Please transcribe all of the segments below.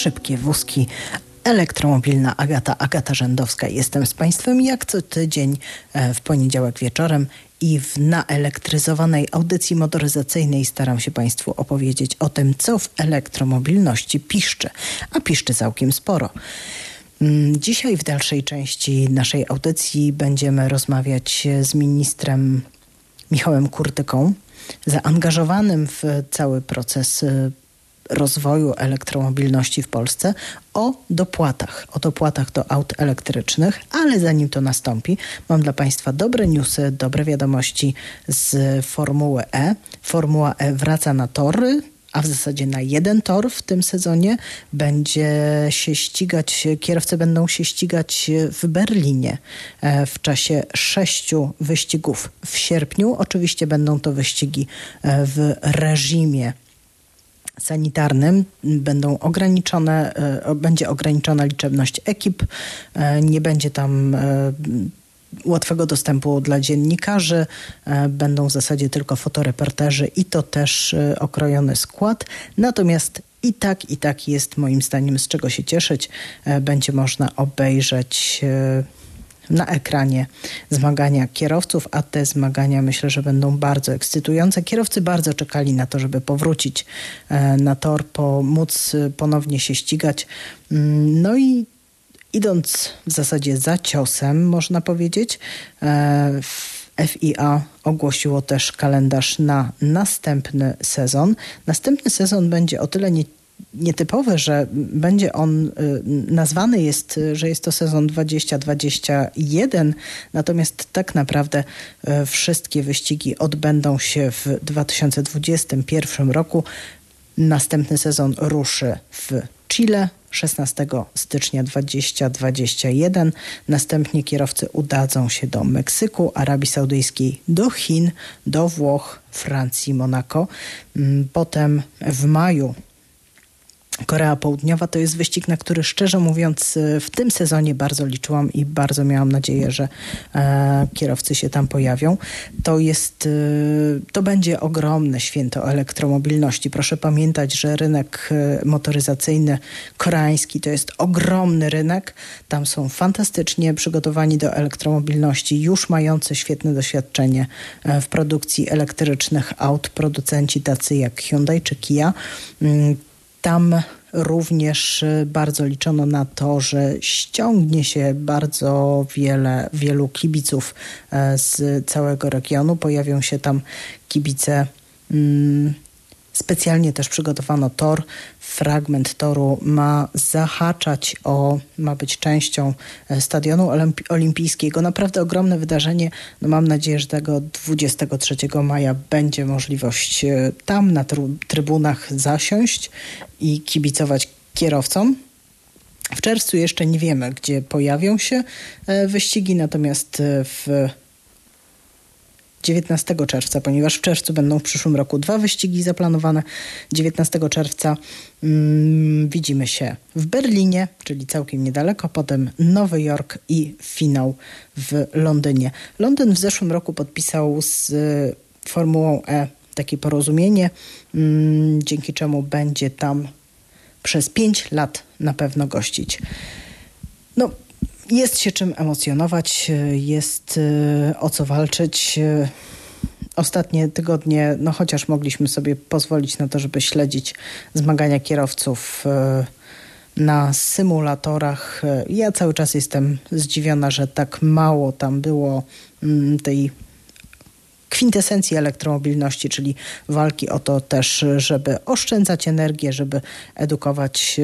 szybkie wózki. Elektromobilna Agata, Agata Rzędowska. Jestem z Państwem jak co tydzień e, w poniedziałek wieczorem i w naelektryzowanej audycji motoryzacyjnej staram się Państwu opowiedzieć o tym, co w elektromobilności piszczy, a piszczy całkiem sporo. Mm, dzisiaj w dalszej części naszej audycji będziemy rozmawiać z ministrem Michałem Kurtyką, zaangażowanym w cały proces e, rozwoju elektromobilności w Polsce o dopłatach, o dopłatach do aut elektrycznych, ale zanim to nastąpi, mam dla Państwa dobre newsy, dobre wiadomości z Formuły E. Formuła E wraca na tory, a w zasadzie na jeden tor w tym sezonie będzie się ścigać, kierowcy będą się ścigać w Berlinie e, w czasie sześciu wyścigów w sierpniu. Oczywiście będą to wyścigi e, w reżimie sanitarnym będą ograniczone, e, będzie ograniczona liczebność ekip, e, nie będzie tam e, łatwego dostępu dla dziennikarzy, będą w zasadzie tylko fotoreporterzy i to też okrojony skład. Natomiast i tak, i tak jest moim zdaniem z czego się cieszyć. Będzie można obejrzeć na ekranie zmagania kierowców, a te zmagania myślę, że będą bardzo ekscytujące. Kierowcy bardzo czekali na to, żeby powrócić e, na tor, pomóc ponownie się ścigać. Mm, no i idąc w zasadzie za ciosem, można powiedzieć, e, FIA ogłosiło też kalendarz na następny sezon. Następny sezon będzie o tyle nie nietypowe, że będzie on y, nazwany jest, że jest to sezon 2021, natomiast tak naprawdę y, wszystkie wyścigi odbędą się w 2021 roku. Następny sezon ruszy w Chile 16 stycznia 2021. Następnie kierowcy udadzą się do Meksyku, Arabii Saudyjskiej, do Chin, do Włoch, Francji, Monako. Mm, potem w maju Korea Południowa to jest wyścig, na który szczerze mówiąc w tym sezonie bardzo liczyłam i bardzo miałam nadzieję, że e, kierowcy się tam pojawią. To jest, e, to będzie ogromne święto elektromobilności. Proszę pamiętać, że rynek e, motoryzacyjny koreański to jest ogromny rynek. Tam są fantastycznie przygotowani do elektromobilności, już mający świetne doświadczenie e, w produkcji elektrycznych aut producenci tacy jak Hyundai czy Kia mm, tam również y, bardzo liczono na to, że ściągnie się bardzo wiele, wielu kibiców e, z całego regionu. Pojawią się tam kibice. Mm, specjalnie też przygotowano tor. Fragment toru ma zahaczać o, ma być częścią e, stadionu olimpijskiego. Naprawdę ogromne wydarzenie. No mam nadzieję, że tego 23 maja będzie możliwość e, tam na trybunach zasiąść i kibicować kierowcom. W czerwcu jeszcze nie wiemy, gdzie pojawią się e, wyścigi, natomiast w 19 czerwca, ponieważ w czerwcu będą w przyszłym roku dwa wyścigi zaplanowane. 19 czerwca mm, widzimy się w Berlinie, czyli całkiem niedaleko, potem Nowy Jork i finał w Londynie. Londyn w zeszłym roku podpisał z y, Formułą E takie porozumienie, mm, dzięki czemu będzie tam przez 5 lat na pewno gościć. No, jest się czym emocjonować, jest y, o co walczyć. Ostatnie tygodnie, no chociaż mogliśmy sobie pozwolić na to, żeby śledzić zmagania kierowców na symulatorach. Ja cały czas jestem zdziwiona, że tak mało tam było mm, tej kwintesencji elektromobilności, czyli walki o to też, żeby oszczędzać energię, żeby edukować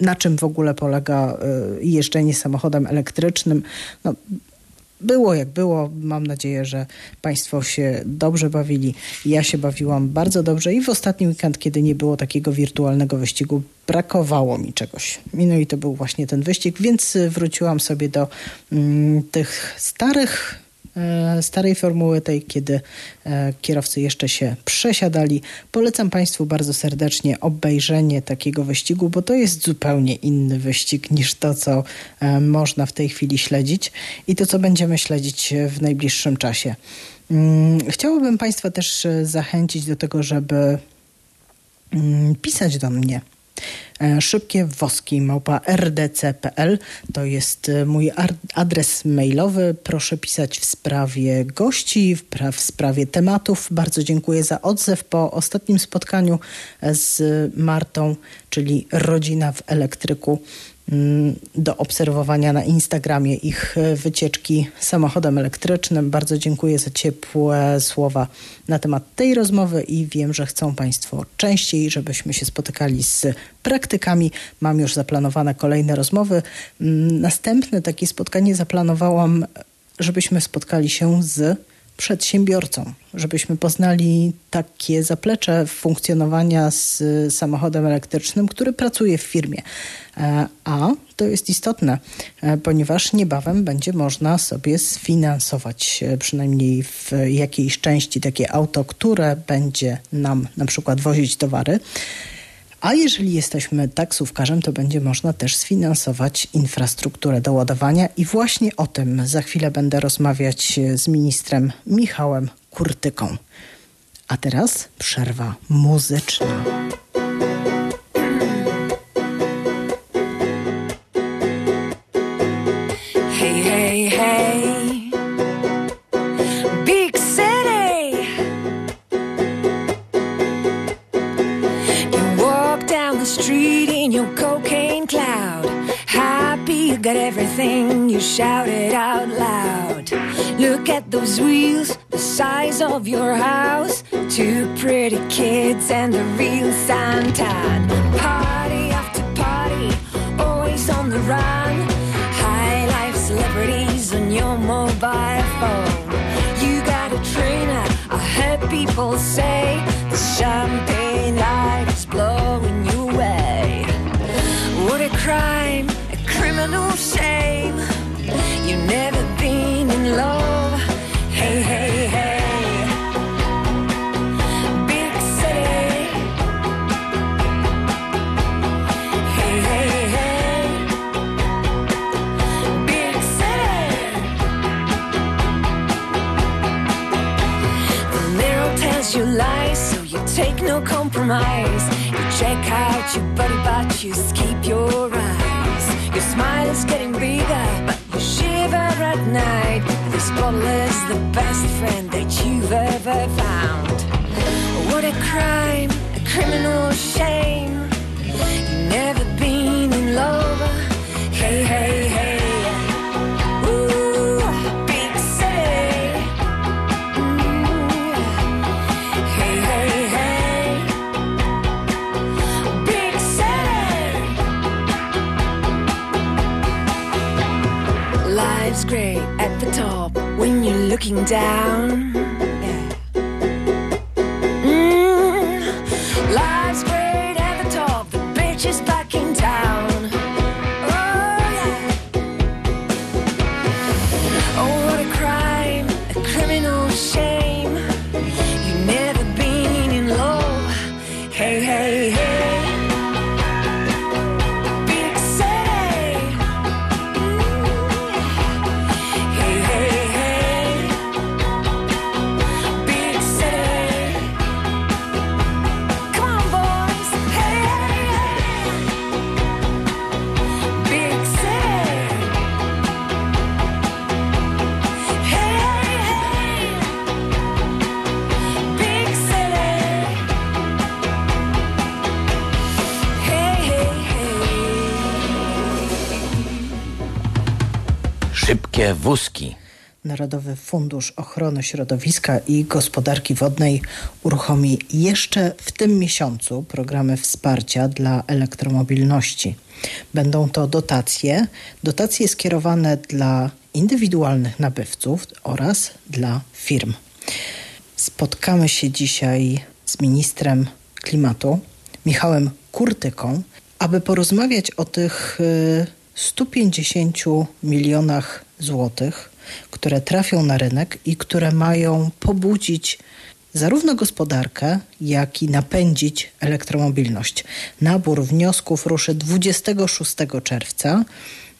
na czym w ogóle polega y, jeżdżenie samochodem elektrycznym. No, było jak było. Mam nadzieję, że Państwo się dobrze bawili. Ja się bawiłam bardzo dobrze i w ostatni weekend, kiedy nie było takiego wirtualnego wyścigu, brakowało mi czegoś. No i to był właśnie ten wyścig, więc wróciłam sobie do mm, tych starych starej formuły, tej, kiedy e, kierowcy jeszcze się przesiadali. Polecam Państwu bardzo serdecznie obejrzenie takiego wyścigu, bo to jest zupełnie inny wyścig niż to, co e, można w tej chwili śledzić i to, co będziemy śledzić w najbliższym czasie. Mm, chciałabym Państwa też zachęcić do tego, żeby mm, pisać do mnie E, szybkie woski małpa rdc.pl to jest e, mój adres mailowy. Proszę pisać w sprawie gości, w sprawie tematów. Bardzo dziękuję za odzew po ostatnim spotkaniu z Martą, czyli rodzina w elektryku. Mm, do obserwowania na Instagramie ich e, wycieczki samochodem elektrycznym. Bardzo dziękuję za ciepłe słowa na temat tej rozmowy i wiem, że chcą Państwo częściej, żebyśmy się spotykali z praktykami. Mam już zaplanowane kolejne rozmowy. Mm, następne takie spotkanie zaplanowałam, żebyśmy spotkali się z przedsiębiorcą, żebyśmy poznali takie zaplecze funkcjonowania z samochodem elektrycznym, który pracuje w firmie. E, a to jest istotne, e, ponieważ niebawem będzie można sobie sfinansować przynajmniej w jakiejś części takie auto, które będzie nam na przykład wozić towary. A jeżeli jesteśmy taksówkarzem, to będzie można też sfinansować infrastrukturę do ładowania i właśnie o tym za chwilę będę rozmawiać z ministrem Michałem Kurtyką. A teraz przerwa muzyczna. Of your house. Two pretty kids and a real Santan. Compromise. You check out your buddy, but you keep your eyes. Your smile is getting bigger, but you shiver at night. This bottle is the best friend that you've ever found. What a crime, a criminal shame. You've never been in love. Hey, hey, great at the top when you're looking down. Wózki. Narodowy Fundusz Ochrony Środowiska i Gospodarki Wodnej uruchomi jeszcze w tym miesiącu programy wsparcia dla elektromobilności. Będą to dotacje, dotacje skierowane dla indywidualnych nabywców oraz dla firm. Spotkamy się dzisiaj z ministrem klimatu Michałem Kurtyką, aby porozmawiać o tych y, 150 milionach złotych, które trafią na rynek i które mają pobudzić zarówno gospodarkę, jak i napędzić elektromobilność. Nabór wniosków ruszy 26 czerwca.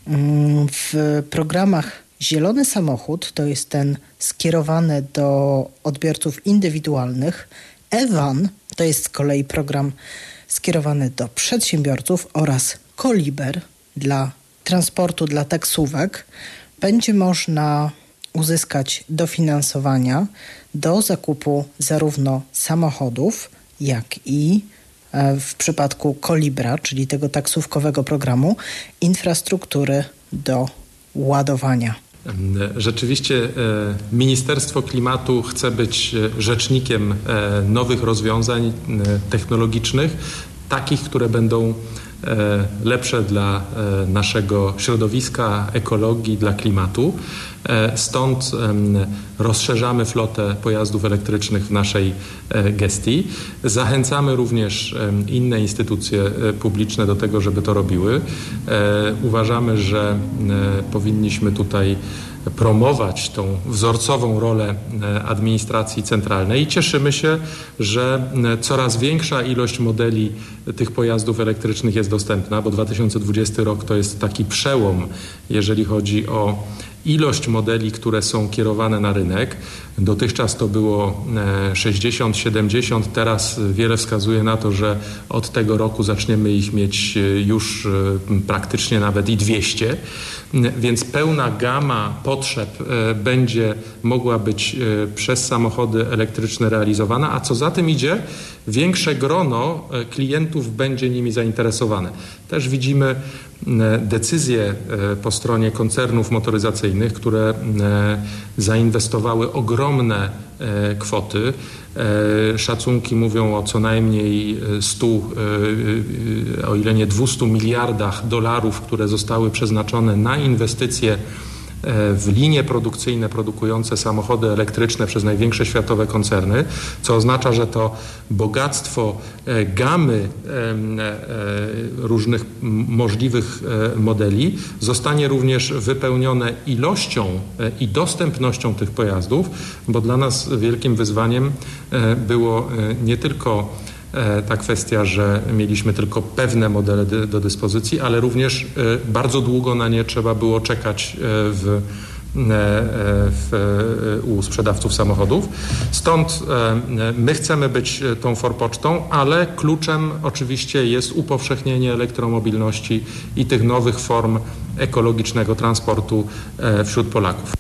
Mm, w programach Zielony Samochód to jest ten skierowany do odbiorców indywidualnych. Evan to jest z kolei program skierowany do przedsiębiorców oraz Koliber dla transportu dla taksówek będzie można uzyskać dofinansowania do zakupu zarówno samochodów, jak i e, w przypadku Kolibra, czyli tego taksówkowego programu, infrastruktury do ładowania. Rzeczywiście e, Ministerstwo Klimatu chce być e, rzecznikiem nowych rozwiązań technologicznych, takich, które będą lepsze dla e, naszego środowiska, ekologii, dla klimatu. E, stąd rozszerzamy flotę pojazdów elektrycznych w naszej gestii. Zachęcamy również inne instytucje publiczne do tego, żeby to robiły. Uważamy, że powinniśmy tutaj promować tą wzorcową rolę e, administracji centralnej. I cieszymy się, że e, coraz większa ilość modeli tych pojazdów elektrycznych jest dostępna, bo 2020 rok to jest taki przełom, jeżeli chodzi o ilość modeli, które są kierowane na rynek. Dotychczas to było 60, e, 70, teraz wiele wskazuje na to, że od tego roku zaczniemy ich mieć już praktycznie nawet i 200. Więc pełna gama potrzeb e, będzie mogła być e, przez samochody elektryczne realizowana, a co za tym idzie, większe grono e, klientów będzie nimi zainteresowane. Też widzimy decyzje po stronie koncernów motoryzacyjnych, które zainwestowały ogromne kwoty. Szacunki mówią o co najmniej 100, o ile nie 200 miliardach dolarów, które zostały przeznaczone na inwestycje E, w linie produkcyjne produkujące samochody elektryczne przez największe światowe koncerny, co oznacza, że to bogactwo e, gamy e, różnych możliwych modeli zostanie również wypełnione ilością i dostępnością tych pojazdów, bo dla nas wielkim wyzwaniem było nie tylko E, ta kwestia, że mieliśmy tylko pewne modele do dyspozycji, ale również e, bardzo długo na nie trzeba było czekać e, w w, u sprzedawców samochodów. Stąd my chcemy być tą forpocztą, ale kluczem oczywiście jest upowszechnienie elektromobilności i tych nowych form ekologicznego transportu wśród Polaków.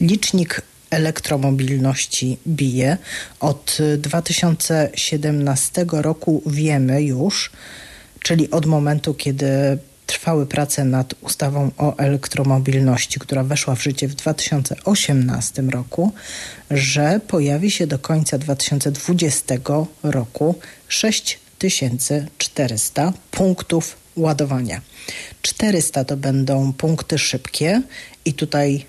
Licznik elektromobilności bije. Od 2017 roku wiemy już, czyli od momentu, kiedy trwały prace nad ustawą o elektromobilności, która weszła w życie w 2018 roku, że pojawi się do końca 2020 roku 6400 punktów ładowania. 400 to będą punkty szybkie i tutaj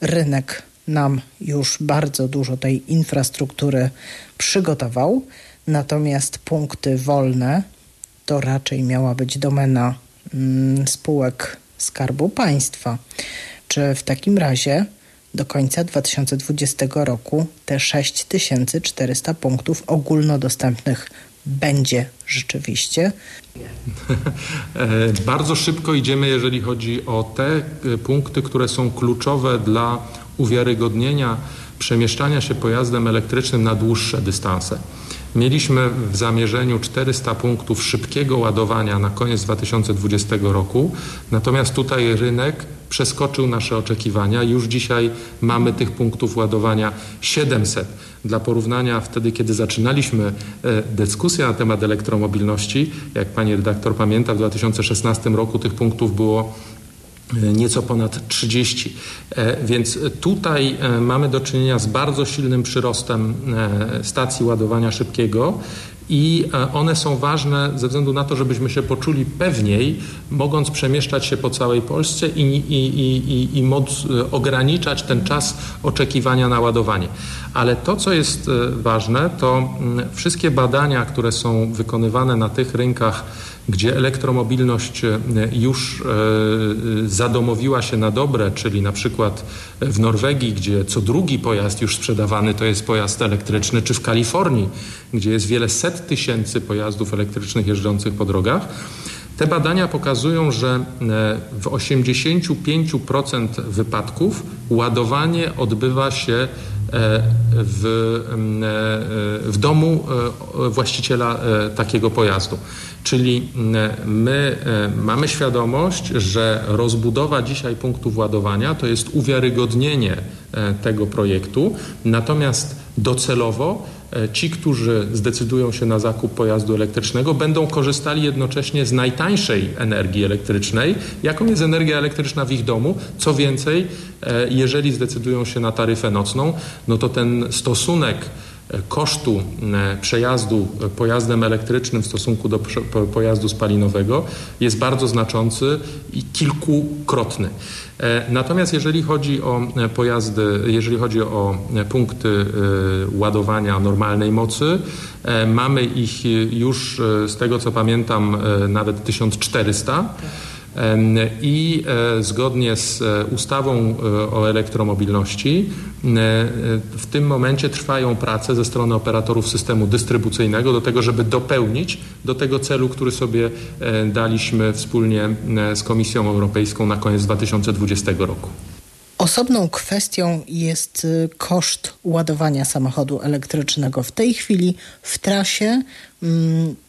rynek nam już bardzo dużo tej infrastruktury przygotował, natomiast punkty wolne to raczej miała być domena mm, spółek Skarbu Państwa. Czy w takim razie do końca 2020 roku te 6400 punktów ogólnodostępnych będzie rzeczywiście? E, bardzo szybko idziemy, jeżeli chodzi o te e, punkty, które są kluczowe dla uwiarygodnienia przemieszczania się pojazdem elektrycznym na dłuższe dystanse. Mieliśmy w zamierzeniu 400 punktów szybkiego ładowania na koniec 2020 roku, natomiast tutaj rynek przeskoczył nasze oczekiwania. Już dzisiaj mamy tych punktów ładowania 700. Dla porównania, wtedy kiedy zaczynaliśmy e, dyskusję na temat elektromobilności, jak pani redaktor pamięta, w 2016 roku tych punktów było nieco ponad 30. E, więc tutaj e, mamy do czynienia z bardzo silnym przyrostem stacji ładowania szybkiego i one są ważne ze względu na to, żebyśmy się poczuli pewniej, mogąc przemieszczać się po całej Polsce i, i, i, i ograniczać ten czas oczekiwania na ładowanie. Ale to, co jest ważne, to mm, wszystkie badania, które są wykonywane na tych rynkach, gdzie elektromobilność e, już e, zadomowiła się na dobre, czyli na przykład w Norwegii, gdzie co drugi pojazd już sprzedawany to jest pojazd elektryczny, czy w Kalifornii, gdzie jest wiele set tysięcy pojazdów elektrycznych jeżdżących po drogach. Te badania pokazują, że e, w 85% wypadków ładowanie odbywa się w, w domu właściciela takiego pojazdu. Czyli my mamy świadomość, że rozbudowa dzisiaj punktów ładowania to jest uwiarygodnienie tego projektu, natomiast docelowo E, ci, którzy zdecydują się na zakup pojazdu elektrycznego, będą korzystali jednocześnie z najtańszej energii elektrycznej, jaką jest energia elektryczna w ich domu. Co więcej, e, jeżeli zdecydują się na taryfę nocną, no to ten stosunek kosztu e, przejazdu pojazdem elektrycznym w stosunku do pojazdu spalinowego jest bardzo znaczący i kilkukrotny. E, natomiast jeżeli chodzi o e, pojazdy, jeżeli chodzi o punkty ładowania normalnej mocy, mamy ich już z tego co pamiętam nawet 1400. I e, zgodnie z e, ustawą e, o elektromobilności w tym momencie trwają prace ze strony operatorów systemu dystrybucyjnego do tego, żeby dopełnić do tego celu, który sobie daliśmy wspólnie z Komisją Europejską na koniec 2020 roku. Osobną kwestią jest koszt ładowania samochodu elektrycznego. W tej chwili w trasie,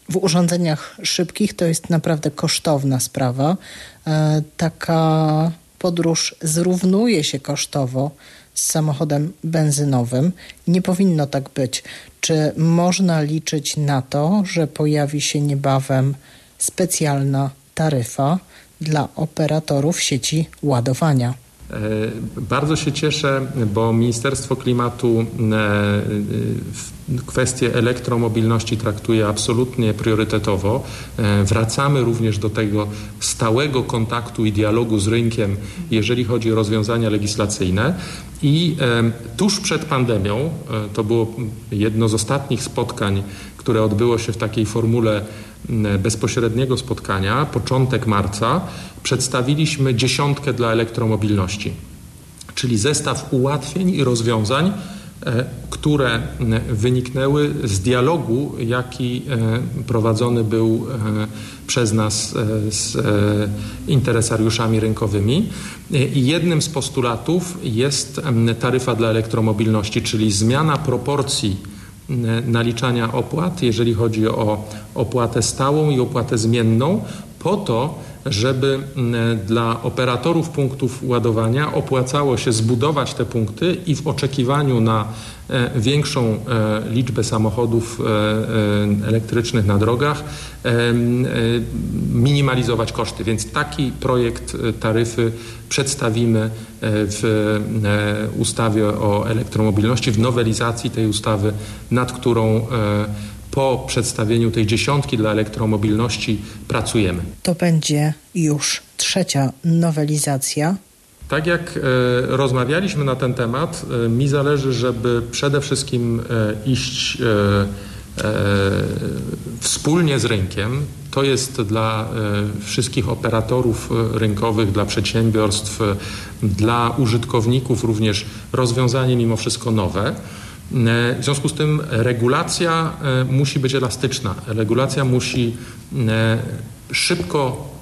w urządzeniach szybkich to jest naprawdę kosztowna sprawa. E, taka podróż zrównuje się kosztowo z samochodem benzynowym. Nie powinno tak być. Czy można liczyć na to, że pojawi się niebawem specjalna taryfa dla operatorów sieci ładowania? E, bardzo się cieszę, bo Ministerstwo Klimatu e, kwestię elektromobilności traktuje absolutnie priorytetowo. E, wracamy również do tego stałego kontaktu i dialogu z rynkiem, jeżeli chodzi o rozwiązania legislacyjne. I tuż przed pandemią, to było jedno z ostatnich spotkań, które odbyło się w takiej formule bezpośredniego spotkania, początek marca, przedstawiliśmy dziesiątkę dla elektromobilności, czyli zestaw ułatwień i rozwiązań, e, które wyniknęły z dialogu, jaki e, prowadzony był e, przez nas z interesariuszami rynkowymi. I jednym z postulatów jest taryfa dla elektromobilności, czyli zmiana proporcji naliczania opłat, jeżeli chodzi o opłatę stałą i opłatę zmienną, po to, żeby mm, dla operatorów punktów ładowania opłacało się zbudować te punkty i w oczekiwaniu na e, większą e, liczbę samochodów e, elektrycznych na drogach minimalizować koszty. Więc taki projekt taryfy przedstawimy w ustawie o elektromobilności, w nowelizacji tej ustawy, nad którą po przedstawieniu tej dziesiątki dla elektromobilności pracujemy. To będzie już trzecia nowelizacja. Tak jak e, rozmawialiśmy na ten temat, e, mi zależy, żeby przede wszystkim e, iść wspólnie z rynkiem. To jest dla wszystkich operatorów rynkowych, dla przedsiębiorstw, dla użytkowników również rozwiązanie mimo wszystko nowe. E, w związku z tym regulacja e, musi być elastyczna. Regulacja musi e, szybko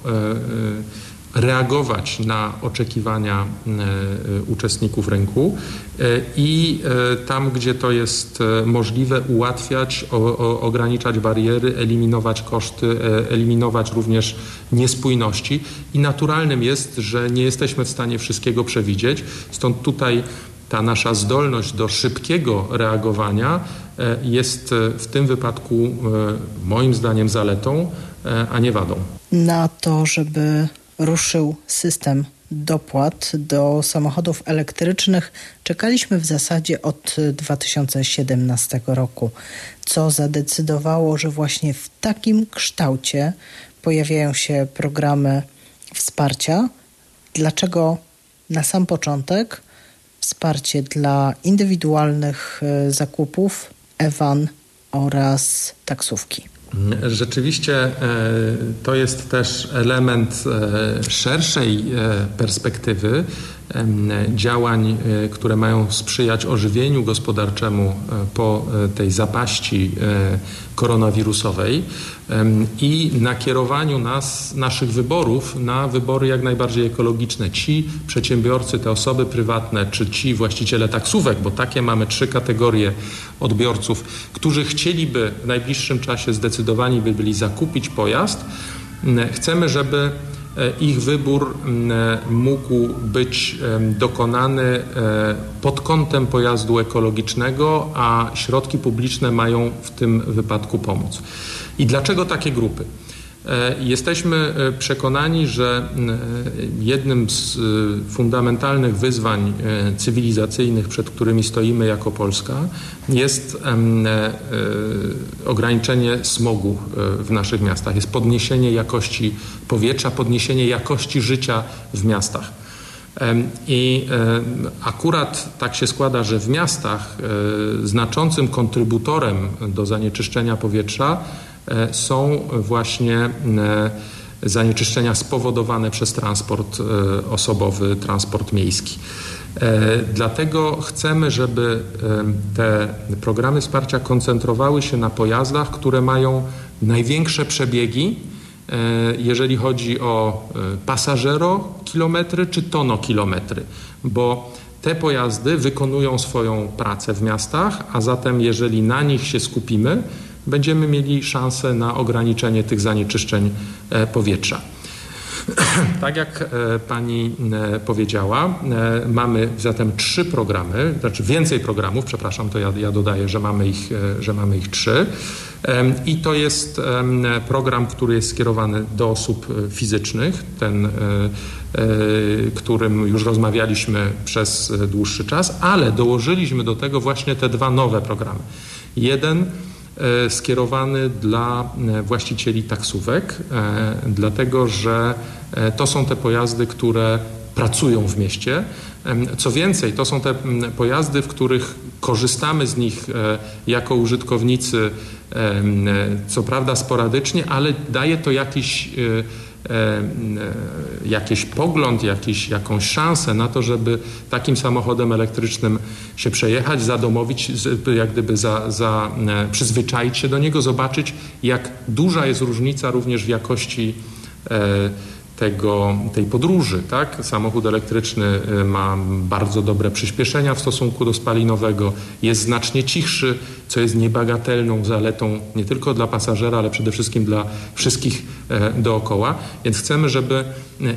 reagować na oczekiwania uczestników rynku i tam, gdzie to jest możliwe, ułatwiać, ograniczać bariery, eliminować koszty, eliminować również niespójności. I naturalnym jest, że nie jesteśmy w stanie wszystkiego przewidzieć. Stąd tutaj ta nasza zdolność do szybkiego reagowania e, jest e, w tym wypadku e, moim zdaniem zaletą, a nie wadą. Na to, żeby ruszył system dopłat do samochodów elektrycznych czekaliśmy w zasadzie od 2017 roku, co zadecydowało, że właśnie w takim kształcie pojawiają się programy wsparcia. Dlaczego na sam początek wsparcie dla indywidualnych e, zakupów, ewan oraz taksówki. Rzeczywiście e, to jest też element e, szerszej perspektywy, działań, które mają sprzyjać ożywieniu gospodarczemu po tej zapaści koronawirusowej i nakierowaniu nas, naszych wyborów na wybory jak najbardziej ekologiczne. Ci przedsiębiorcy, te osoby prywatne, czy ci właściciele taksówek, bo takie mamy trzy kategorie odbiorców, którzy chcieliby w najbliższym czasie zdecydowani by byli zakupić pojazd, chcemy, żeby E, ich wybór mógł być dokonany e, pod kątem pojazdu ekologicznego, a środki publiczne mają w tym wypadku pomóc. I dlaczego takie grupy? E, jesteśmy e, przekonani, że e, jednym z fundamentalnych wyzwań cywilizacyjnych, przed którymi stoimy jako Polska, jest ograniczenie smogu w naszych miastach, jest podniesienie jakości powietrza, podniesienie jakości życia w miastach. I akurat tak się składa, że w miastach znaczącym kontrybutorem do zanieczyszczenia powietrza są właśnie e, zanieczyszczenia spowodowane przez transport e, osobowy, transport miejski. Dlatego chcemy, żeby te programy wsparcia koncentrowały się na pojazdach, które mają największe przebiegi, jeżeli chodzi o pasażero kilometry czy tono kilometry, bo te pojazdy wykonują swoją pracę w miastach, a zatem jeżeli na nich się skupimy, będziemy mieli szansę na ograniczenie tych zanieczyszczeń e, powietrza. Tak jak e, pani e, powiedziała, mamy zatem trzy programy, znaczy więcej programów, przepraszam, to ja, ja dodaję, że mamy, ich, że mamy ich trzy. I to jest program, który jest skierowany do osób fizycznych, ten, którym już rozmawialiśmy przez dłuższy czas, ale dołożyliśmy do tego właśnie te dwa nowe programy. Jeden skierowany dla e, właścicieli taksówek, e, dlatego że to są te pojazdy, które pracują w mieście. Co więcej, to są te pojazdy, w których korzystamy z nich jako użytkownicy, co prawda sporadycznie, ale daje to jakiś E, e, jakiś pogląd, jakiś, jakąś szansę na to, żeby takim samochodem elektrycznym się przejechać, zadomowić, jak gdyby za, za, e, przyzwyczaić się do niego, zobaczyć jak duża jest różnica również w jakości tego, tej podróży. Tak? Samochód elektryczny y, ma bardzo dobre przyspieszenia w stosunku do spalinowego, jest znacznie cichszy, co jest niebagatelną zaletą nie tylko dla pasażera, ale przede wszystkim dla wszystkich e, dookoła. Więc chcemy, żeby e,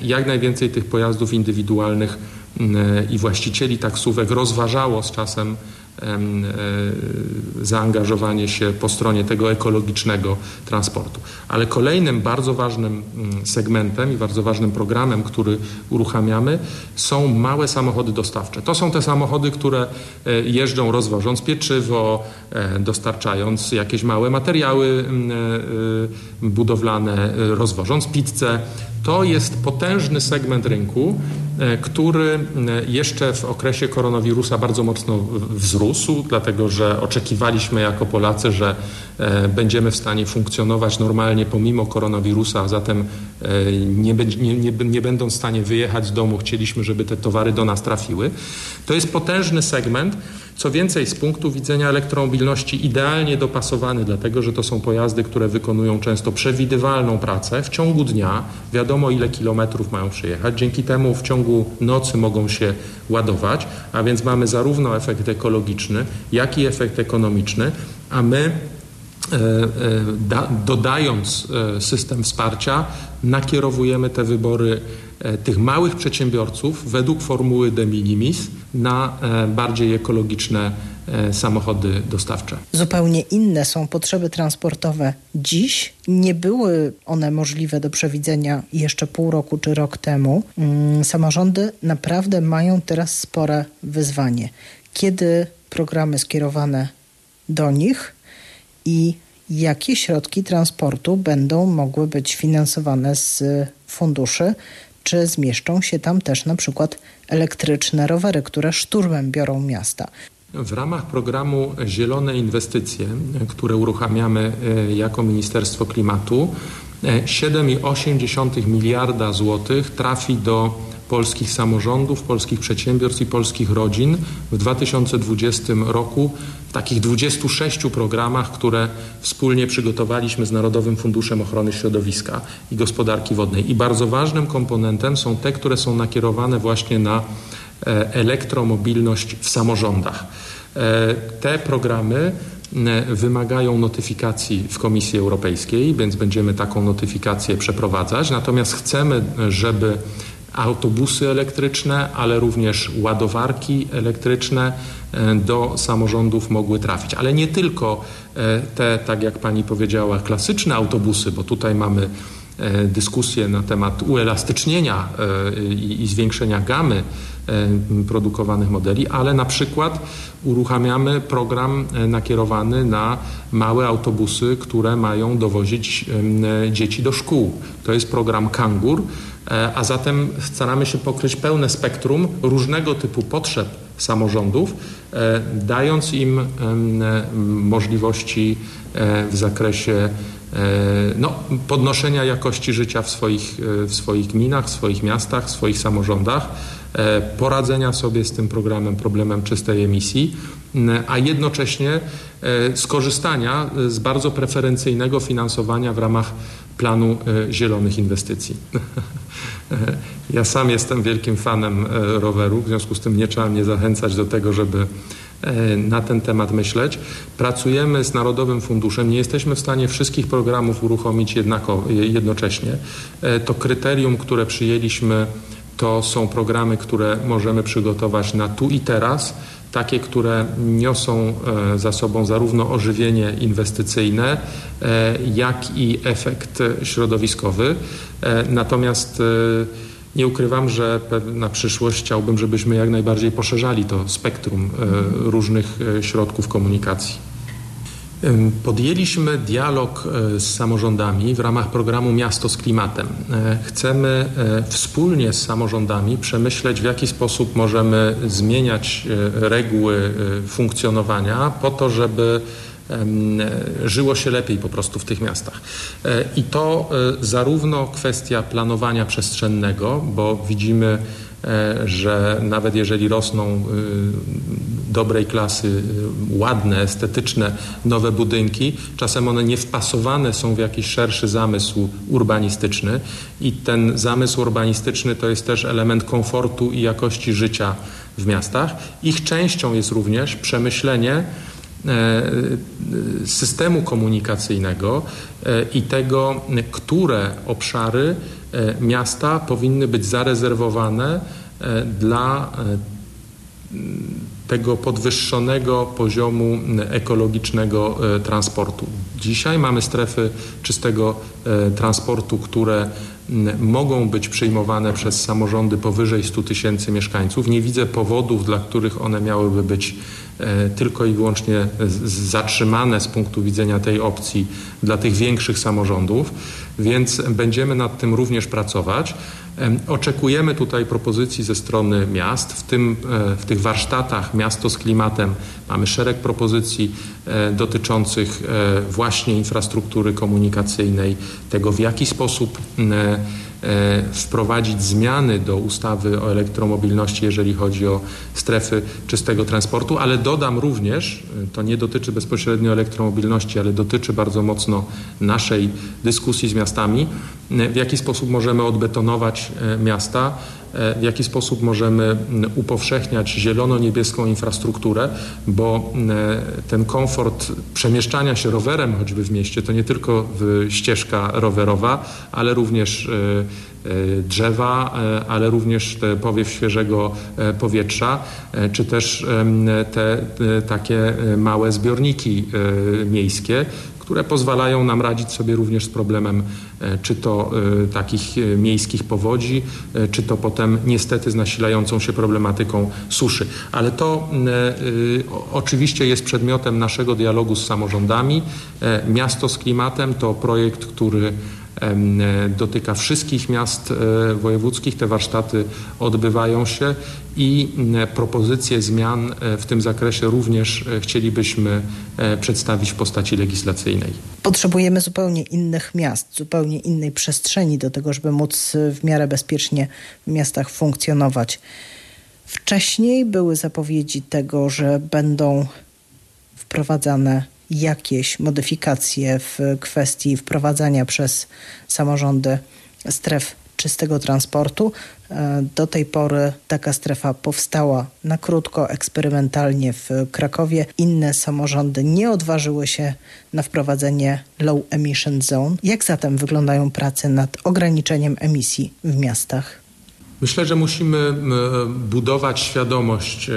jak najwięcej tych pojazdów indywidualnych e, i właścicieli taksówek rozważało z czasem zaangażowanie się po stronie tego ekologicznego transportu. Ale kolejnym bardzo ważnym mm, segmentem i bardzo ważnym programem, który uruchamiamy są małe samochody dostawcze. To są te samochody, które e, jeżdżą rozwożąc pieczywo, e, dostarczając jakieś małe materiały mm, budowlane, rozwożąc pizzę. To jest potężny segment rynku, E, który e, jeszcze w okresie koronawirusa bardzo mocno wzrósł, dlatego że oczekiwaliśmy jako Polacy, że e, będziemy w stanie funkcjonować normalnie pomimo koronawirusa, a zatem nie, nie, nie, nie będą w stanie wyjechać z domu, chcieliśmy, żeby te towary do nas trafiły. To jest potężny segment. Co więcej, z punktu widzenia elektromobilności idealnie dopasowany, dlatego że to są pojazdy, które wykonują często przewidywalną pracę w ciągu dnia. Wiadomo, ile kilometrów mają przejechać. Dzięki temu w ciągu nocy mogą się ładować, a więc mamy zarówno efekt ekologiczny, jak i efekt ekonomiczny, a my e, e, dodając e, system wsparcia, nakierowujemy te wybory tych małych przedsiębiorców według formuły de minimis na bardziej ekologiczne samochody dostawcze. Zupełnie inne są potrzeby transportowe dziś. Nie były one możliwe do przewidzenia jeszcze pół roku czy rok temu. Mm, samorządy naprawdę mają teraz spore wyzwanie. Kiedy programy skierowane do nich i jakie środki transportu będą mogły być finansowane z funduszy czy zmieszczą się tam też na przykład elektryczne rowery, które szturmem biorą miasta. W ramach programu Zielone Inwestycje, które uruchamiamy e, jako Ministerstwo Klimatu, 7,8 e, miliarda złotych trafi do polskich samorządów, polskich przedsiębiorstw i polskich rodzin w 2020 roku w takich 26 programach, które wspólnie przygotowaliśmy z Narodowym Funduszem Ochrony Środowiska i Gospodarki Wodnej. I bardzo ważnym komponentem są te, które są nakierowane właśnie na elektromobilność w samorządach. E, te programy wymagają notyfikacji w Komisji Europejskiej, więc będziemy taką notyfikację przeprowadzać. Natomiast chcemy, żeby autobusy elektryczne, ale również ładowarki elektryczne e, do samorządów mogły trafić. Ale nie tylko e, te, tak jak pani powiedziała, klasyczne autobusy, bo tutaj mamy e, dyskusję na temat uelastycznienia i, i zwiększenia gamy produkowanych modeli, ale na przykład uruchamiamy program nakierowany na małe autobusy, które mają dowozić dzieci do szkół. To jest program Kangur, E, a zatem staramy się pokryć pełne spektrum różnego typu potrzeb samorządów, e, dając im e, możliwości w zakresie no, podnoszenia jakości życia w swoich, w swoich gminach, w swoich miastach, w swoich samorządach, poradzenia sobie z tym programem, problemem czystej emisji, a jednocześnie skorzystania z bardzo preferencyjnego finansowania w ramach planu zielonych inwestycji. Ja sam jestem wielkim fanem e, roweru, w związku z tym nie trzeba mnie zachęcać do tego, żeby e, na ten temat myśleć. Pracujemy z Narodowym Funduszem. Nie jesteśmy w stanie wszystkich programów uruchomić jednako, jednocześnie. E, to kryterium, które przyjęliśmy, to są programy, które możemy przygotować na tu i teraz takie, które niosą za sobą zarówno ożywienie inwestycyjne, jak i efekt środowiskowy. Natomiast nie ukrywam, że na przyszłość chciałbym, żebyśmy jak najbardziej poszerzali to spektrum różnych środków komunikacji. Podjęliśmy dialog z samorządami w ramach programu Miasto z Klimatem. Chcemy wspólnie z samorządami przemyśleć, w jaki sposób możemy zmieniać reguły funkcjonowania po to, żeby żyło się lepiej po prostu w tych miastach. E, I to e, zarówno kwestia planowania przestrzennego, bo widzimy, e, że nawet jeżeli rosną dobrej klasy, ładne, estetyczne, nowe budynki, czasem one nie wpasowane są w jakiś szerszy zamysł urbanistyczny i ten zamysł urbanistyczny to jest też element komfortu i jakości życia w miastach. Ich częścią jest również przemyślenie, E, systemu komunikacyjnego e, i tego, które obszary e, miasta powinny być zarezerwowane dla tego podwyższonego poziomu ekologicznego transportu. Dzisiaj mamy strefy czystego transportu, które mogą być przyjmowane przez samorządy powyżej 100 tysięcy mieszkańców. Nie widzę powodów, dla których one miałyby być E, tylko i wyłącznie zatrzymane z punktu widzenia tej opcji dla tych większych samorządów, więc będziemy nad tym również pracować. Oczekujemy tutaj propozycji ze strony miast. W, tym, e, w tych warsztatach Miasto z klimatem mamy szereg propozycji e, dotyczących właśnie infrastruktury komunikacyjnej, tego w jaki sposób E, wprowadzić zmiany do ustawy o elektromobilności, jeżeli chodzi o strefy czystego transportu, ale dodam również, e, to nie dotyczy bezpośrednio elektromobilności, ale dotyczy bardzo mocno naszej dyskusji z miastami, e, w jaki sposób możemy odbetonować miasta, w jaki sposób możemy upowszechniać zielono-niebieską infrastrukturę, bo ten komfort przemieszczania się rowerem choćby w mieście to nie tylko ścieżka rowerowa, ale również e, drzewa, e, ale też powiew świeżego powietrza, czy też te takie małe zbiorniki miejskie, które pozwalają nam radzić sobie również z problemem e, czy to e, takich e, miejskich powodzi, czy to potem niestety z nasilającą się problematyką suszy. Ale to oczywiście jest przedmiotem naszego dialogu z samorządami. Miasto z klimatem to projekt, który dotyka wszystkich miast wojewódzkich. Te warsztaty odbywają się i propozycje zmian w tym zakresie również chcielibyśmy przedstawić w postaci legislacyjnej. Potrzebujemy zupełnie innych miast, zupełnie innej przestrzeni do tego, żeby móc w miarę bezpiecznie w miastach funkcjonować. Wcześniej były zapowiedzi tego, że będą wprowadzane jakieś modyfikacje w kwestii wprowadzania przez samorządy stref czystego transportu. E, do tej pory taka strefa powstała na krótko, eksperymentalnie w Krakowie. Inne samorządy nie odważyły się na wprowadzenie low emission zone. Jak zatem wyglądają prace nad ograniczeniem emisji w miastach? Myślę, że musimy budować świadomość e,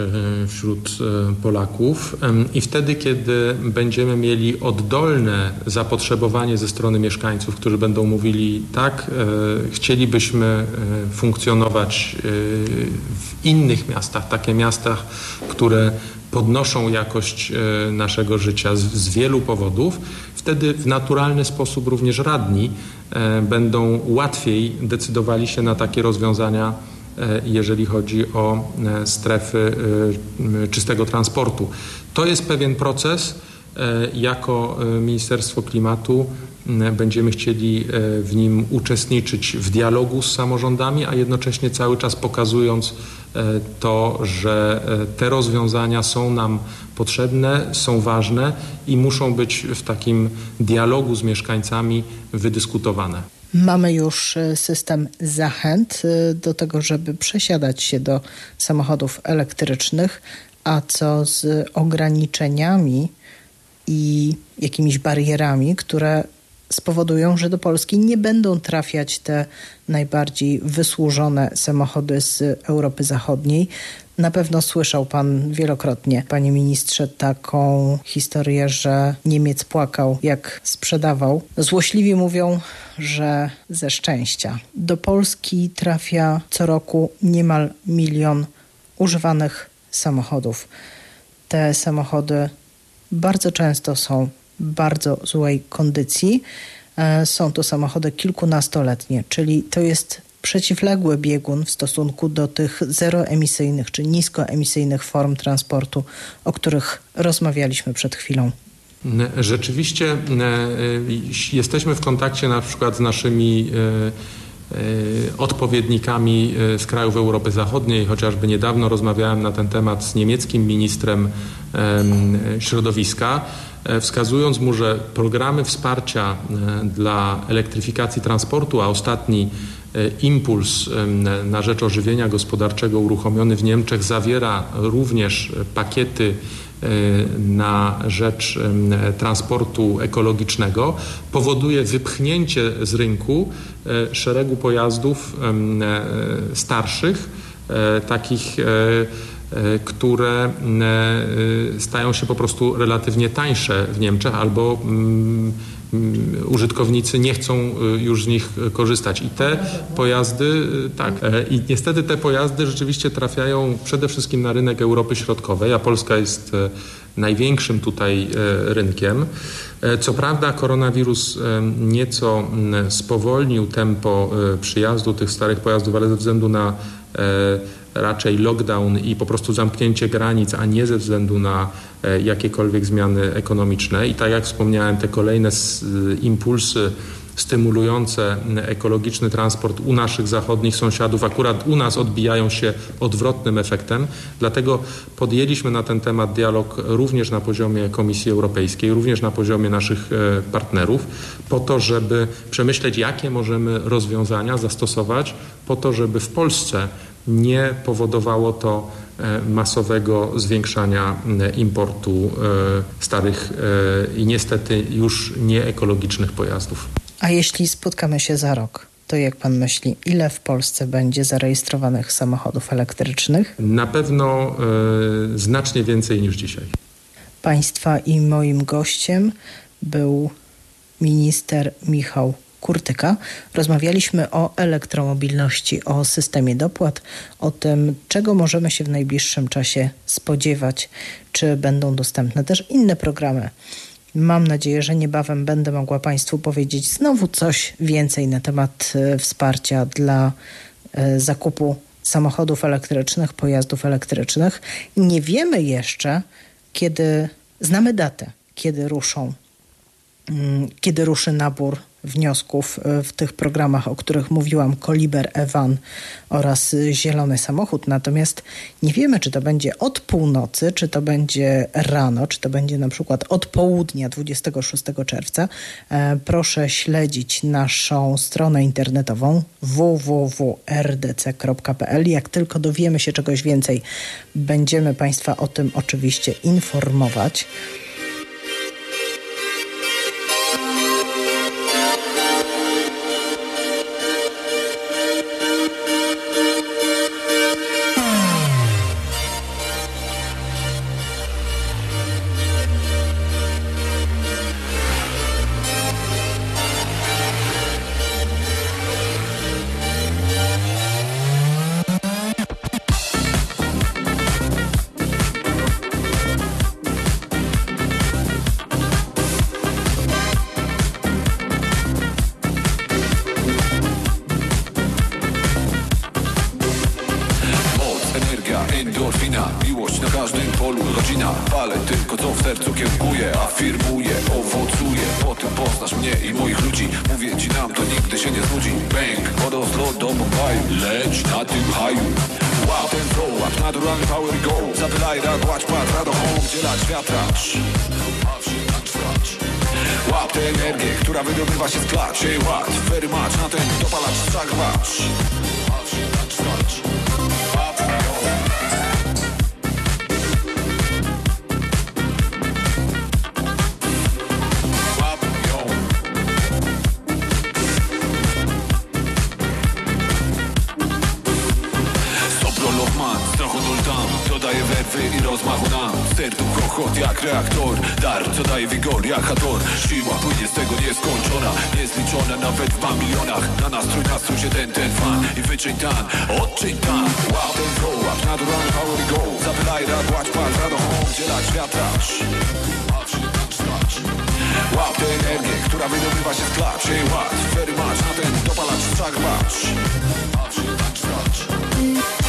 wśród e, Polaków i wtedy, kiedy będziemy mieli oddolne zapotrzebowanie ze strony mieszkańców, którzy będą mówili tak, e, chcielibyśmy funkcjonować w innych miastach, takie miastach, które podnoszą jakość naszego życia z, z wielu powodów, wtedy w naturalny sposób również radni E, będą łatwiej decydowali się na takie rozwiązania, e, jeżeli chodzi o e, strefy czystego transportu. To jest pewien proces. Jako Ministerstwo Klimatu będziemy chcieli w nim uczestniczyć w dialogu z samorządami, a jednocześnie cały czas pokazując to, że te rozwiązania są nam potrzebne, są ważne i muszą być w takim dialogu z mieszkańcami wydyskutowane. Mamy już e, system zachęt e, do tego, żeby przesiadać się do samochodów elektrycznych, a co z ograniczeniami i jakimiś barierami, które spowodują, że do Polski nie będą trafiać te najbardziej wysłużone samochody z Europy Zachodniej. Na pewno słyszał Pan wielokrotnie, Panie Ministrze, taką historię, że Niemiec płakał, jak sprzedawał. Złośliwi mówią, że ze szczęścia. Do Polski trafia co roku niemal milion używanych samochodów. Te samochody bardzo często są bardzo złej kondycji. E, są to samochody kilkunastoletnie, czyli to jest przeciwległy biegun w stosunku do tych zeroemisyjnych czy niskoemisyjnych form transportu, o których rozmawialiśmy przed chwilą. Rzeczywiście e, jesteśmy w kontakcie na przykład z naszymi e, odpowiednikami z krajów Europy Zachodniej. Chociażby niedawno rozmawiałem na ten temat z niemieckim ministrem środowiska. E, wskazując mu, że programy wsparcia e, dla elektryfikacji transportu, a ostatni e, impuls na rzecz ożywienia gospodarczego uruchomiony w Niemczech zawiera również pakiety na rzecz transportu ekologicznego powoduje wypchnięcie z rynku szeregu pojazdów starszych, takich które e, stają się po prostu relatywnie tańsze w Niemczech albo mm, mm, użytkownicy nie chcą e, już z nich korzystać. I te pojazdy, tak, i niestety te pojazdy rzeczywiście trafiają przede wszystkim na rynek Europy Środkowej, a Polska jest największym tutaj rynkiem. Co prawda koronawirus nieco spowolnił tempo przyjazdu tych starych pojazdów, ale ze względu na raczej lockdown i po prostu zamknięcie granic, a nie ze względu na e, jakiekolwiek zmiany ekonomiczne. I tak jak wspomniałem, te kolejne impulsy stymulujące ekologiczny transport u naszych zachodnich sąsiadów, akurat u nas odbijają się odwrotnym efektem. Dlatego podjęliśmy na ten temat dialog również na poziomie Komisji Europejskiej, również na poziomie naszych e, partnerów, po to, żeby przemyśleć, jakie możemy rozwiązania zastosować, po to, żeby w Polsce nie powodowało to e, masowego zwiększania importu e, starych e, i niestety już nieekologicznych pojazdów. A jeśli spotkamy się za rok, to jak pan myśli, ile w Polsce będzie zarejestrowanych samochodów elektrycznych? Na pewno y, znacznie więcej niż dzisiaj. Państwa i moim gościem był minister Michał Kurtyka. Rozmawialiśmy o elektromobilności, o systemie dopłat, o tym, czego możemy się w najbliższym czasie spodziewać, czy będą dostępne też inne programy Mam nadzieję, że niebawem będę mogła Państwu powiedzieć znowu coś więcej na temat e, wsparcia dla e, zakupu samochodów elektrycznych, pojazdów elektrycznych. Nie wiemy jeszcze, kiedy znamy datę, kiedy ruszą, mm, kiedy ruszy nabór wniosków e, w tych programach, o których mówiłam, Koliber Evan oraz Zielony Samochód. Natomiast nie wiemy, czy to będzie od północy, czy to będzie rano, czy to będzie na przykład od południa 26 czerwca. E, proszę śledzić naszą stronę internetową www.rdc.pl. Jak tylko dowiemy się czegoś więcej, będziemy Państwa o tym oczywiście informować. milionach Na nastrój, nastrój się ten, ten fan I wyczyń tan, odczyń tan Łap and go, up, naturalny power go. Zapylaj rad, łać pal, rano home Dzielać świata Łap energię, która wydobywa się z klaczy Ład, fery masz, na ten dopalacz, czak, patrz. Patrz, patrz, patrz.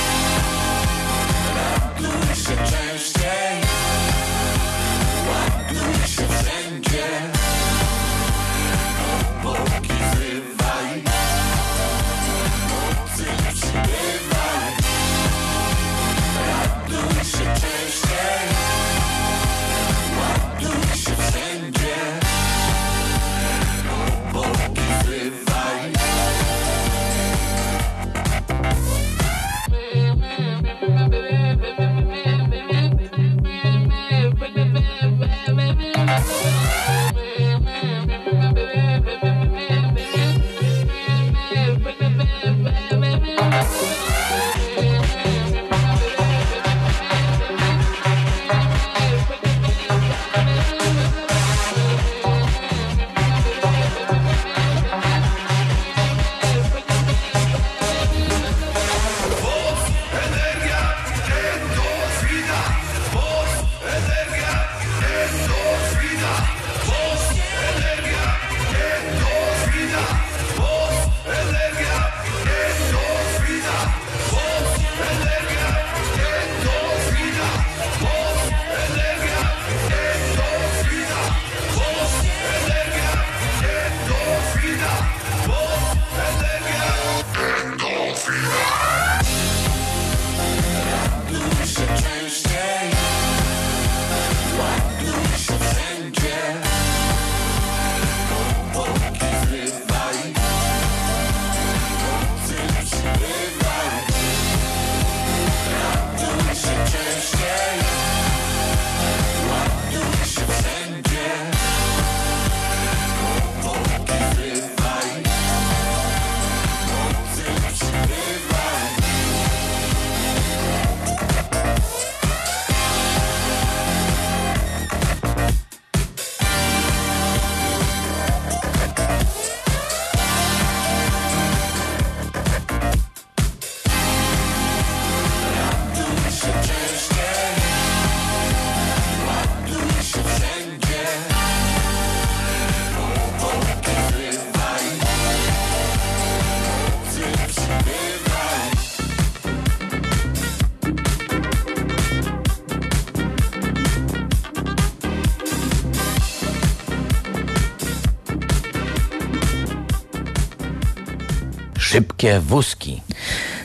Szybkie wózki.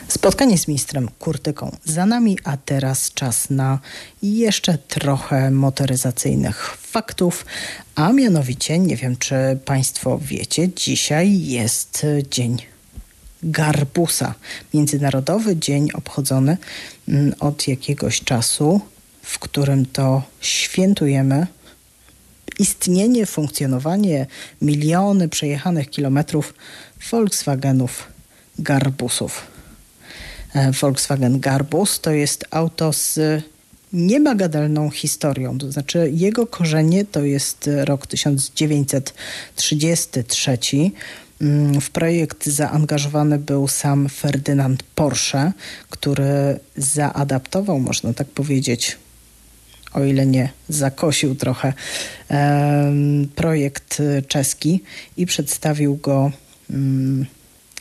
Spotkanie z ministrem Kurtyką za nami, a teraz czas na jeszcze trochę motoryzacyjnych faktów, a mianowicie, nie wiem czy Państwo wiecie, dzisiaj jest dzień Garbusa. Międzynarodowy dzień obchodzony mm, od jakiegoś czasu, w którym to świętujemy istnienie, funkcjonowanie, miliony przejechanych kilometrów Volkswagenów Garbusów. E, Volkswagen Garbus to jest auto z niebagatelną historią. To znaczy jego korzenie to jest rok 1933. Mm, w projekt zaangażowany był sam Ferdynand Porsche, który zaadaptował, można tak powiedzieć, o ile nie zakosił trochę, projekt czeski i przedstawił go mm,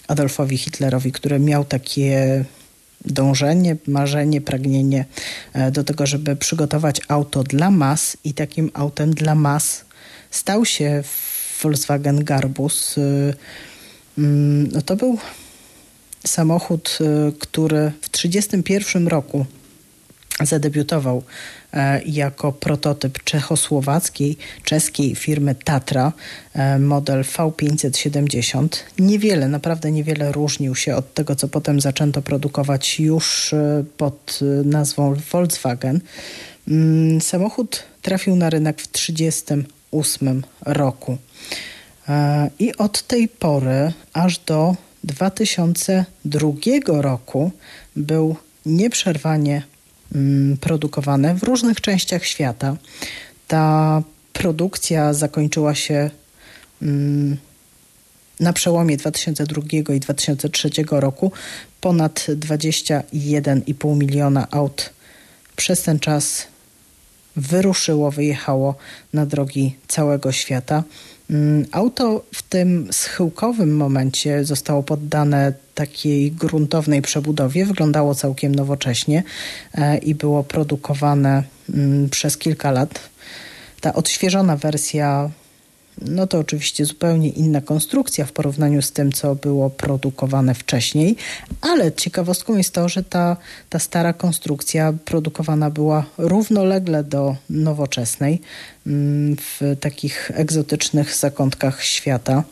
Adolfowi Hitlerowi, który miał takie dążenie, marzenie, pragnienie e, do tego, żeby przygotować auto dla mas i takim autem dla mas stał się Volkswagen Garbus. Y, mm, no to był samochód, y, który w 1931 roku zadebiutował e, jako prototyp czechosłowackiej, czeskiej firmy Tatra, e, model V570. Niewiele, naprawdę niewiele różnił się od tego, co potem zaczęto produkować już e, pod nazwą Volkswagen. Mm, samochód trafił na rynek w 1938 roku. I od tej pory aż do 2002 roku był nieprzerwanie produkowane w różnych częściach świata. Ta produkcja zakończyła się mm, na przełomie 2002 i 2003 roku. Ponad 21,5 miliona aut przez ten czas wyruszyło, wyjechało na drogi całego świata. Mm, auto w tym schyłkowym momencie zostało poddane takiej gruntownej przebudowie. Wyglądało całkiem nowocześnie e, i było produkowane mm, przez kilka lat. Ta odświeżona wersja no to oczywiście zupełnie inna konstrukcja w porównaniu z tym, co było produkowane wcześniej, ale ciekawostką jest to, że ta, ta stara konstrukcja produkowana była równolegle do nowoczesnej w takich egzotycznych zakątkach świata,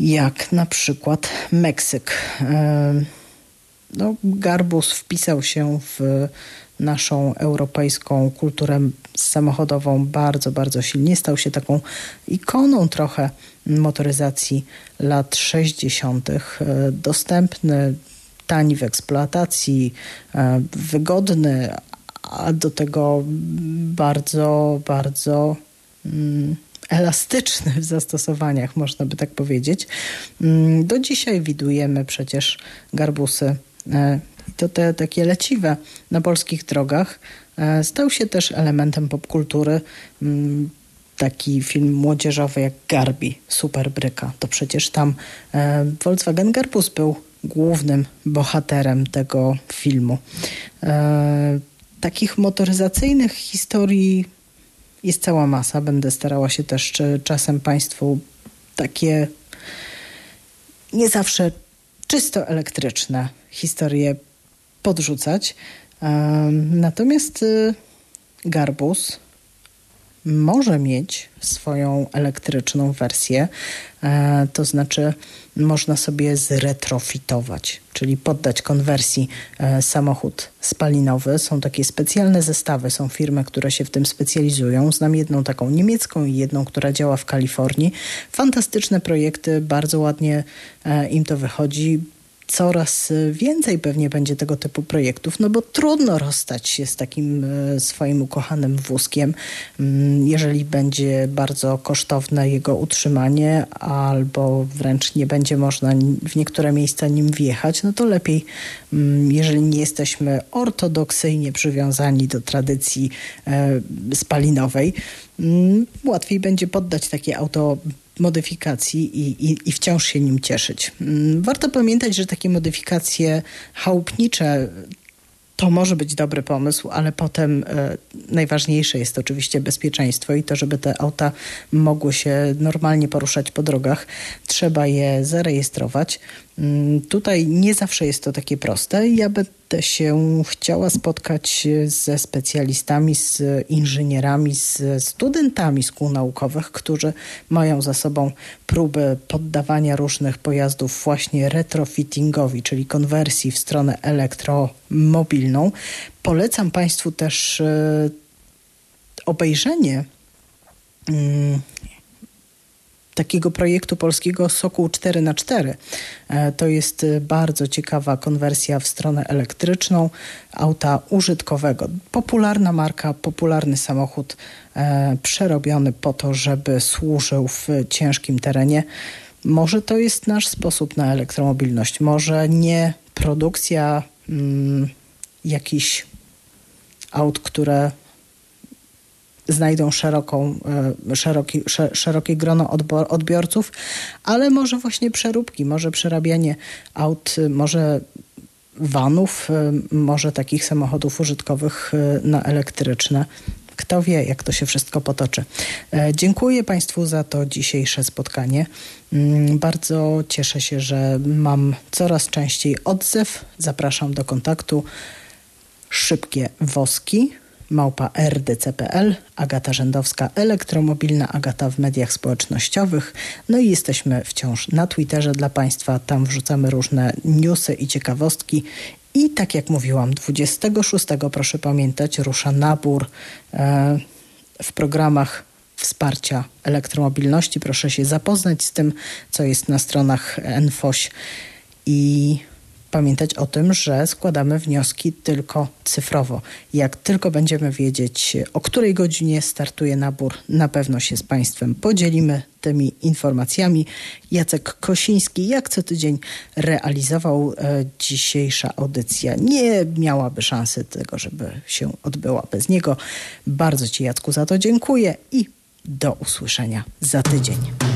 jak na przykład Meksyk. No, Garbus wpisał się w naszą europejską kulturę samochodową bardzo, bardzo silnie. Stał się taką ikoną trochę motoryzacji lat 60., e, dostępny, tani w eksploatacji, e, wygodny, a do tego bardzo, bardzo mm, elastyczny w zastosowaniach, można by tak powiedzieć. Mm, do dzisiaj widujemy przecież garbusy e, to te takie leciwe na polskich drogach e, stał się też elementem popkultury. Mm, taki film młodzieżowy jak Garbi, Superbryka. To przecież tam e, Volkswagen Garbus był głównym bohaterem tego filmu. Takich motoryzacyjnych historii jest cała masa. Będę starała się też czasem Państwu takie nie zawsze czysto elektryczne historie podrzucać. Natomiast y, Garbus może mieć swoją elektryczną wersję, e, to znaczy można sobie zretrofitować, czyli poddać konwersji e, samochód spalinowy. Są takie specjalne zestawy, są firmy, które się w tym specjalizują. Znam jedną taką niemiecką i jedną, która działa w Kalifornii. Fantastyczne projekty, bardzo ładnie e, im to wychodzi coraz więcej pewnie będzie tego typu projektów, no bo trudno rozstać się z takim e, swoim ukochanym wózkiem, mm, jeżeli będzie bardzo kosztowne jego utrzymanie albo wręcz nie będzie można w niektóre miejsca nim wjechać, no to lepiej, mm, jeżeli nie jesteśmy ortodoksyjnie przywiązani do tradycji e, spalinowej, mm, łatwiej będzie poddać takie auto modyfikacji i, i, i wciąż się nim cieszyć. Mm, warto pamiętać, że takie modyfikacje chałupnicze to może być dobry pomysł, ale potem e, najważniejsze jest oczywiście bezpieczeństwo i to, żeby te auta mogły się normalnie poruszać po drogach, trzeba je zarejestrować. Mm, tutaj nie zawsze jest to takie proste. Ja będę się chciała spotkać ze specjalistami, z inżynierami, z studentami szkół naukowych, którzy mają za sobą próby poddawania różnych pojazdów właśnie retrofittingowi, czyli konwersji w stronę elektromobilną. Polecam Państwu też e, obejrzenie mm, takiego projektu polskiego Sokół 4 na 4 e, To jest e, bardzo ciekawa konwersja w stronę elektryczną auta użytkowego. Popularna marka, popularny samochód e, przerobiony po to, żeby służył w ciężkim terenie. Może to jest nasz sposób na elektromobilność, może nie produkcja mm, jakichś aut, które znajdą szeroką, e, szeroki, szerokie grono odbiorców, ale może właśnie przeróbki, może przerabianie aut, może vanów, e, może takich samochodów użytkowych e, na elektryczne. Kto wie, jak to się wszystko potoczy. Dziękuję Państwu za to dzisiejsze spotkanie. Mm, bardzo cieszę się, że mam coraz częściej odzew. Zapraszam do kontaktu. Szybkie woski małpa rdc.pl, Agata Rzędowska, elektromobilna Agata w mediach społecznościowych. No i jesteśmy wciąż na Twitterze dla Państwa. Tam wrzucamy różne newsy i ciekawostki. I tak jak mówiłam, 26 proszę pamiętać, rusza nabór e, w programach wsparcia elektromobilności. Proszę się zapoznać z tym, co jest na stronach NFOŚ i pamiętać o tym, że składamy wnioski tylko cyfrowo. Jak tylko będziemy wiedzieć, o której godzinie startuje nabór, na pewno się z Państwem podzielimy tymi informacjami. Jacek Kosiński, jak co tydzień, realizował e, dzisiejsza audycja. Nie miałaby szansy tego, żeby się odbyła bez niego. Bardzo Ci, Jacku, za to dziękuję i do usłyszenia za tydzień.